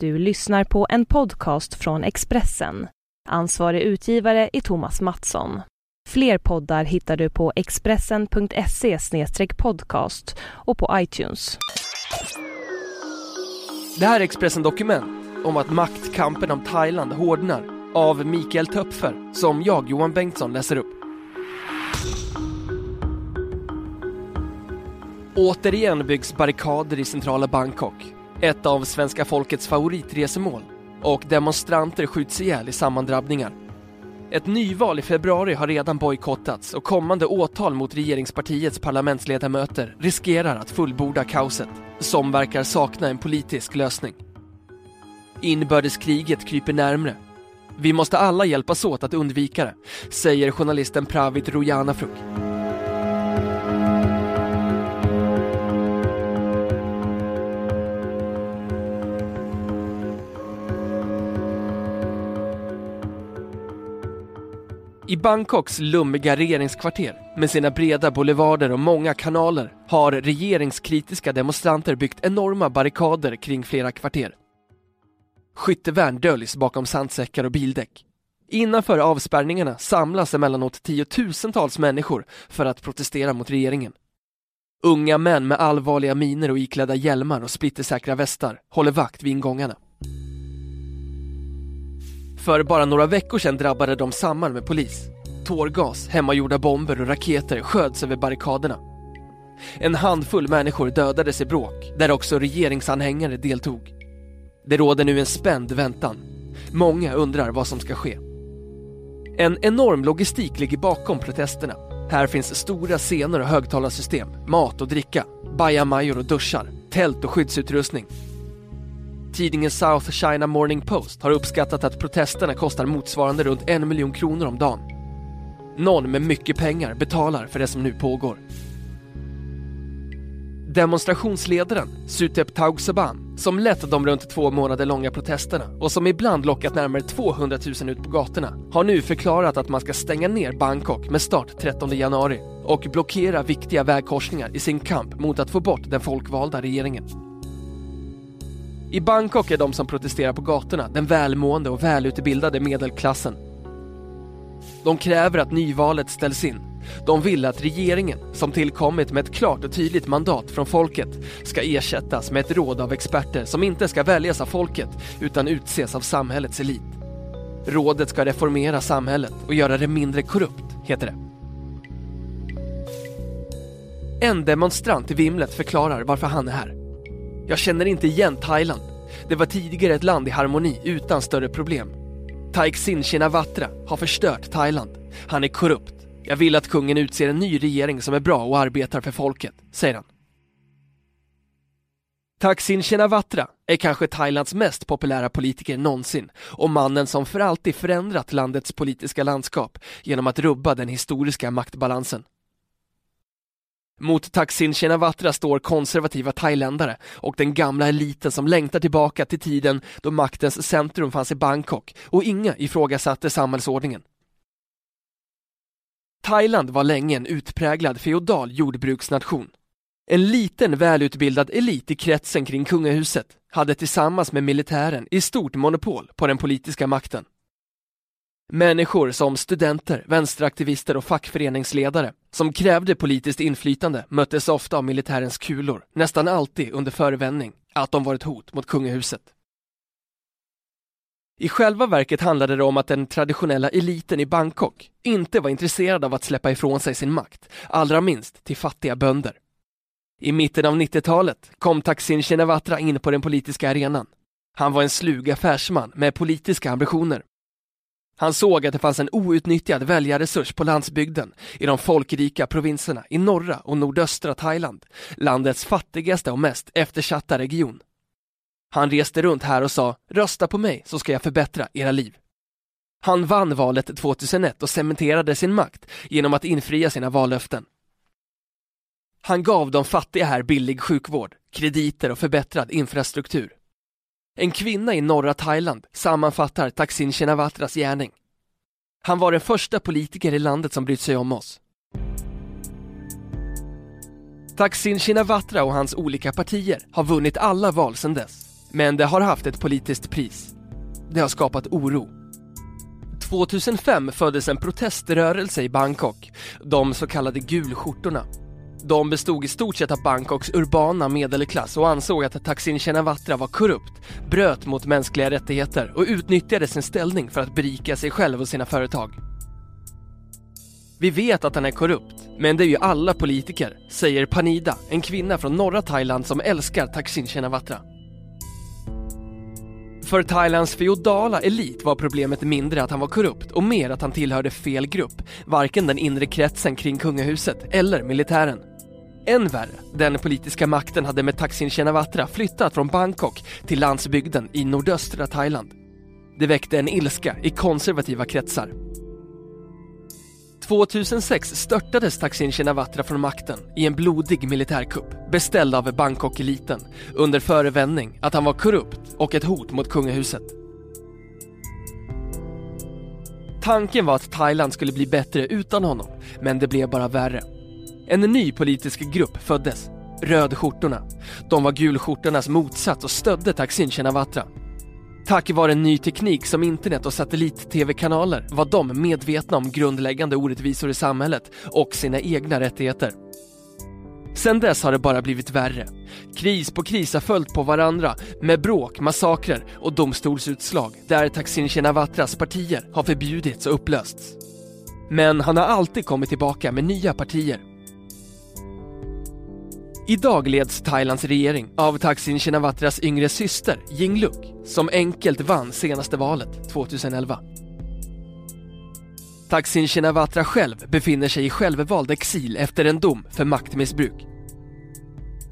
Du lyssnar på en podcast från Expressen. Ansvarig utgivare är Thomas Mattsson. Fler poddar hittar du på expressen.se podcast och på iTunes. Det här är Expressen Dokument om att maktkampen om Thailand hårdnar av Mikael Töpfer som jag, Johan Bengtsson, läser upp. Återigen byggs barrikader i centrala Bangkok ett av svenska folkets favoritresemål och demonstranter skjuts ihjäl i sammandrabbningar. Ett nyval i februari har redan bojkottats och kommande åtal mot regeringspartiets parlamentsledamöter riskerar att fullborda kaoset, som verkar sakna en politisk lösning. Inbördeskriget kryper närmre. Vi måste alla hjälpas åt att undvika det, säger journalisten Pravit Rojanafruk. I Bangkoks lummiga regeringskvarter med sina breda boulevarder och många kanaler har regeringskritiska demonstranter byggt enorma barrikader kring flera kvarter. Skyttevärn döljs bakom sandsäckar och bildäck. Innanför avspärrningarna samlas emellanåt tiotusentals människor för att protestera mot regeringen. Unga män med allvarliga miner och iklädda hjälmar och splittersäkra västar håller vakt vid ingångarna. För bara några veckor sedan drabbade de samman med polis. Tårgas, hemmagjorda bomber och raketer sköts över barrikaderna. En handfull människor dödades i bråk, där också regeringsanhängare deltog. Det råder nu en spänd väntan. Många undrar vad som ska ske. En enorm logistik ligger bakom protesterna. Här finns stora scener och högtalarsystem, mat och dricka, bajamajor och duschar, tält och skyddsutrustning. Tidningen South China Morning Post har uppskattat att protesterna kostar motsvarande runt en miljon kronor om dagen. Någon med mycket pengar betalar för det som nu pågår. Demonstrationsledaren Sutep Taugseban, som lett de runt två månader långa protesterna och som ibland lockat närmare 200 000 ut på gatorna, har nu förklarat att man ska stänga ner Bangkok med start 13 januari och blockera viktiga vägkorsningar i sin kamp mot att få bort den folkvalda regeringen. I Bangkok är de som protesterar på gatorna den välmående och välutbildade medelklassen. De kräver att nyvalet ställs in. De vill att regeringen, som tillkommit med ett klart och tydligt mandat från folket, ska ersättas med ett råd av experter som inte ska väljas av folket utan utses av samhällets elit. Rådet ska reformera samhället och göra det mindre korrupt, heter det. En demonstrant i vimlet förklarar varför han är här. Jag känner inte igen Thailand. Det var tidigare ett land i harmoni utan större problem. Thaiksin Shinawatra har förstört Thailand. Han är korrupt. Jag vill att kungen utser en ny regering som är bra och arbetar för folket, säger han. Thaksin Shinawatra är kanske Thailands mest populära politiker någonsin och mannen som för alltid förändrat landets politiska landskap genom att rubba den historiska maktbalansen. Mot Thaksin Shinawatra står konservativa thailändare och den gamla eliten som längtar tillbaka till tiden då maktens centrum fanns i Bangkok och inga ifrågasatte samhällsordningen. Thailand var länge en utpräglad feodal jordbruksnation. En liten välutbildad elit i kretsen kring kungahuset hade tillsammans med militären i stort monopol på den politiska makten. Människor som studenter, vänsteraktivister och fackföreningsledare som krävde politiskt inflytande möttes ofta av militärens kulor, nästan alltid under förevändning att de var ett hot mot kungahuset. I själva verket handlade det om att den traditionella eliten i Bangkok inte var intresserad av att släppa ifrån sig sin makt, allra minst till fattiga bönder. I mitten av 90-talet kom Thaksin Shinawatra in på den politiska arenan. Han var en slug affärsman med politiska ambitioner han såg att det fanns en outnyttjad väljarresurs på landsbygden i de folkrika provinserna i norra och nordöstra Thailand, landets fattigaste och mest eftersatta region. Han reste runt här och sa rösta på mig så ska jag förbättra era liv. Han vann valet 2001 och cementerade sin makt genom att infria sina vallöften. Han gav de fattiga här billig sjukvård, krediter och förbättrad infrastruktur. En kvinna i norra Thailand sammanfattar Thaksin Shinawatras gärning. Han var den första politiker i landet som brytt sig om oss. Thaksin Shinawatra och hans olika partier har vunnit alla val sedan dess. Men det har haft ett politiskt pris. Det har skapat oro. 2005 föddes en proteströrelse i Bangkok, de så kallade gulskjortorna. De bestod i stort sett av Bangkoks urbana medelklass och ansåg att Thaksin Shinawatra var korrupt, bröt mot mänskliga rättigheter och utnyttjade sin ställning för att berika sig själv och sina företag. Vi vet att han är korrupt, men det är ju alla politiker, säger Panida, en kvinna från norra Thailand som älskar Thaksin Shinawatra. För Thailands feodala elit var problemet mindre att han var korrupt och mer att han tillhörde fel grupp, varken den inre kretsen kring kungahuset eller militären. Än värre, den politiska makten hade med Thaksin Shinawatra flyttat från Bangkok till landsbygden i nordöstra Thailand. Det väckte en ilska i konservativa kretsar. 2006 störtades Thaksin Shinawatra från makten i en blodig militärkupp beställd av Bangkok-eliten under förevändning att han var korrupt och ett hot mot kungahuset. Tanken var att Thailand skulle bli bättre utan honom, men det blev bara värre. En ny politisk grupp föddes, Rödskjortorna. De var gulskjortornas motsats och stödde Thaksin Shinawatra. Tack vare ny teknik som internet och satellit-tv-kanaler var de medvetna om grundläggande orättvisor i samhället och sina egna rättigheter. Sen dess har det bara blivit värre. Kris på kris har följt på varandra med bråk, massakrer och domstolsutslag där Thaksin Shinawatras partier har förbjudits och upplösts. Men han har alltid kommit tillbaka med nya partier Idag leds Thailands regering av Thaksin Shinawatras yngre syster Yingluck som enkelt vann senaste valet 2011. Thaksin Shinawatra själv befinner sig i självvald exil efter en dom för maktmissbruk.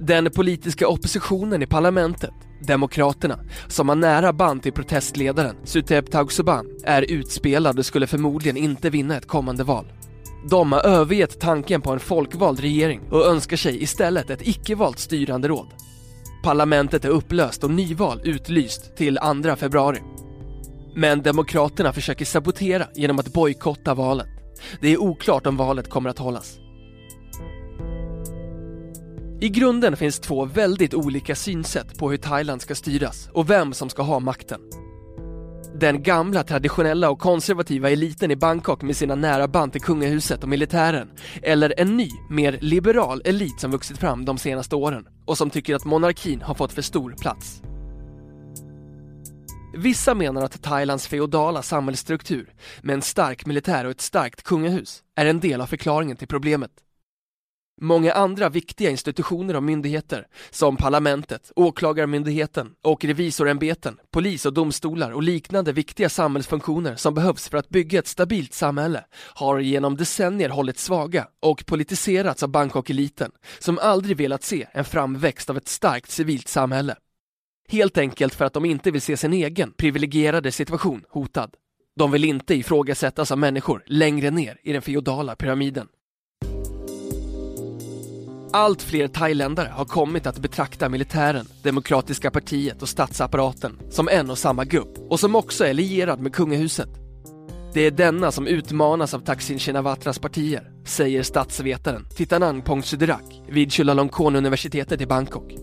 Den politiska oppositionen i parlamentet, Demokraterna, som har nära band till protestledaren Sutep Thaugsuban, är utspelad och skulle förmodligen inte vinna ett kommande val. De har övergett tanken på en folkvald regering och önskar sig istället ett icke-valt styrande råd. Parlamentet är upplöst och nyval utlyst till 2 februari. Men Demokraterna försöker sabotera genom att bojkotta valet. Det är oklart om valet kommer att hållas. I grunden finns två väldigt olika synsätt på hur Thailand ska styras och vem som ska ha makten. Den gamla traditionella och konservativa eliten i Bangkok med sina nära band till kungahuset och militären. Eller en ny, mer liberal elit som vuxit fram de senaste åren och som tycker att monarkin har fått för stor plats. Vissa menar att Thailands feodala samhällsstruktur med en stark militär och ett starkt kungahus är en del av förklaringen till problemet. Många andra viktiga institutioner och myndigheter, som parlamentet, åklagarmyndigheten och revisorämbeten, polis och domstolar och liknande viktiga samhällsfunktioner som behövs för att bygga ett stabilt samhälle, har genom decennier hållits svaga och politiserats av Bangkok-eliten, som aldrig velat se en framväxt av ett starkt civilt samhälle. Helt enkelt för att de inte vill se sin egen privilegierade situation hotad. De vill inte ifrågasättas av människor längre ner i den feodala pyramiden. Allt fler thailändare har kommit att betrakta militären, Demokratiska partiet och statsapparaten som en och samma grupp och som också är lierad med kungahuset. Det är denna som utmanas av Thaksin Shinawatras partier, säger statsvetaren Titanang Pongsudirak vid Chulalongkorn-universitetet i Bangkok.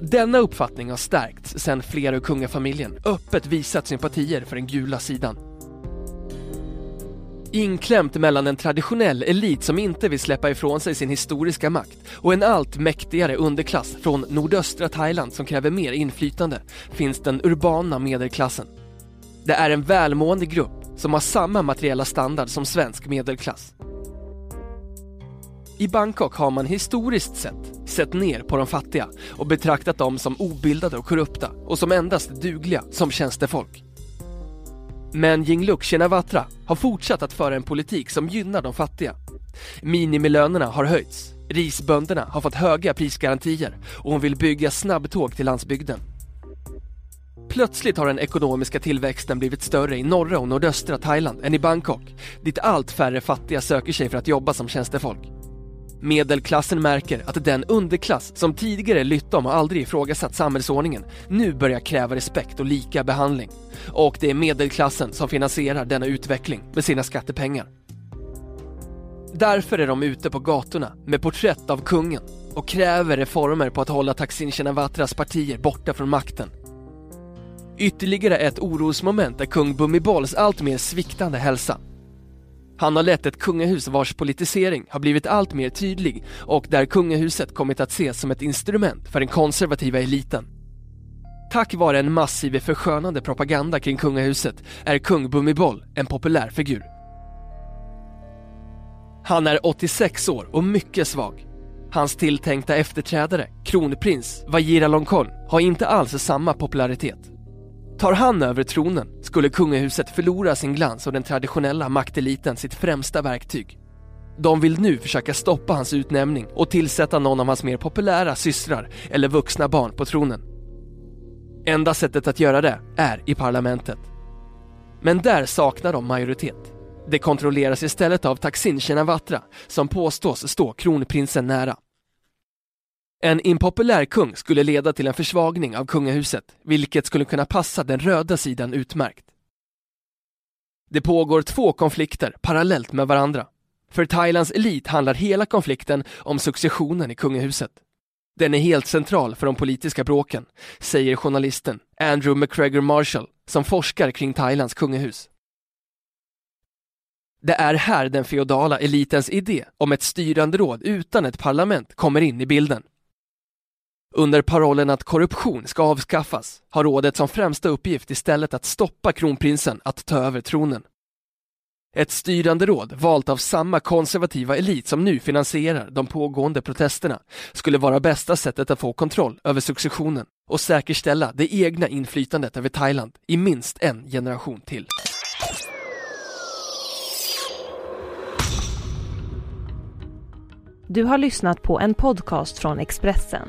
Denna uppfattning har stärkts sedan flera ur kungafamiljen öppet visat sympatier för den gula sidan. Inklämt mellan en traditionell elit som inte vill släppa ifrån sig sin historiska makt och en allt mäktigare underklass från nordöstra Thailand som kräver mer inflytande finns den urbana medelklassen. Det är en välmående grupp som har samma materiella standard som svensk medelklass. I Bangkok har man historiskt sett sett ner på de fattiga och betraktat dem som obildade och korrupta och som endast dugliga som tjänstefolk. Men Yingluck Shinawatra har fortsatt att föra en politik som gynnar de fattiga. Minimilönerna har höjts, risbönderna har fått höga prisgarantier och hon vill bygga snabbtåg till landsbygden. Plötsligt har den ekonomiska tillväxten blivit större i norra och nordöstra Thailand än i Bangkok, dit allt färre fattiga söker sig för att jobba som tjänstefolk. Medelklassen märker att den underklass som tidigare lytt om och aldrig ifrågasatt samhällsordningen nu börjar kräva respekt och lika behandling. Och det är medelklassen som finansierar denna utveckling med sina skattepengar. Därför är de ute på gatorna med porträtt av kungen och kräver reformer på att hålla Thaksin Shinawatras partier borta från makten. Ytterligare ett orosmoment är kung Bumibols alltmer sviktande hälsa. Han har lett ett kungahus vars politisering har blivit allt mer tydlig och där kungahuset kommit att ses som ett instrument för den konservativa eliten. Tack vare en massiv förskönande propaganda kring kungahuset är kung Bhumibol en populär figur. Han är 86 år och mycket svag. Hans tilltänkta efterträdare, kronprins Vajiralongkorn, har inte alls samma popularitet. Tar han över tronen skulle kungahuset förlora sin glans och den traditionella makteliten sitt främsta verktyg. De vill nu försöka stoppa hans utnämning och tillsätta någon av hans mer populära systrar eller vuxna barn på tronen. Enda sättet att göra det är i parlamentet. Men där saknar de majoritet. Det kontrolleras istället av Taksin Shinawatra som påstås stå kronprinsen nära. En impopulär kung skulle leda till en försvagning av kungahuset, vilket skulle kunna passa den röda sidan utmärkt. Det pågår två konflikter parallellt med varandra. För Thailands elit handlar hela konflikten om successionen i kungahuset. Den är helt central för de politiska bråken, säger journalisten Andrew McGregor Marshall som forskar kring Thailands kungahus. Det är här den feodala elitens idé om ett styrande råd utan ett parlament kommer in i bilden. Under parollen att korruption ska avskaffas har rådet som främsta uppgift istället att stoppa kronprinsen att ta över tronen. Ett styrande råd valt av samma konservativa elit som nu finansierar de pågående protesterna skulle vara bästa sättet att få kontroll över successionen och säkerställa det egna inflytandet över Thailand i minst en generation till. Du har lyssnat på en podcast från Expressen.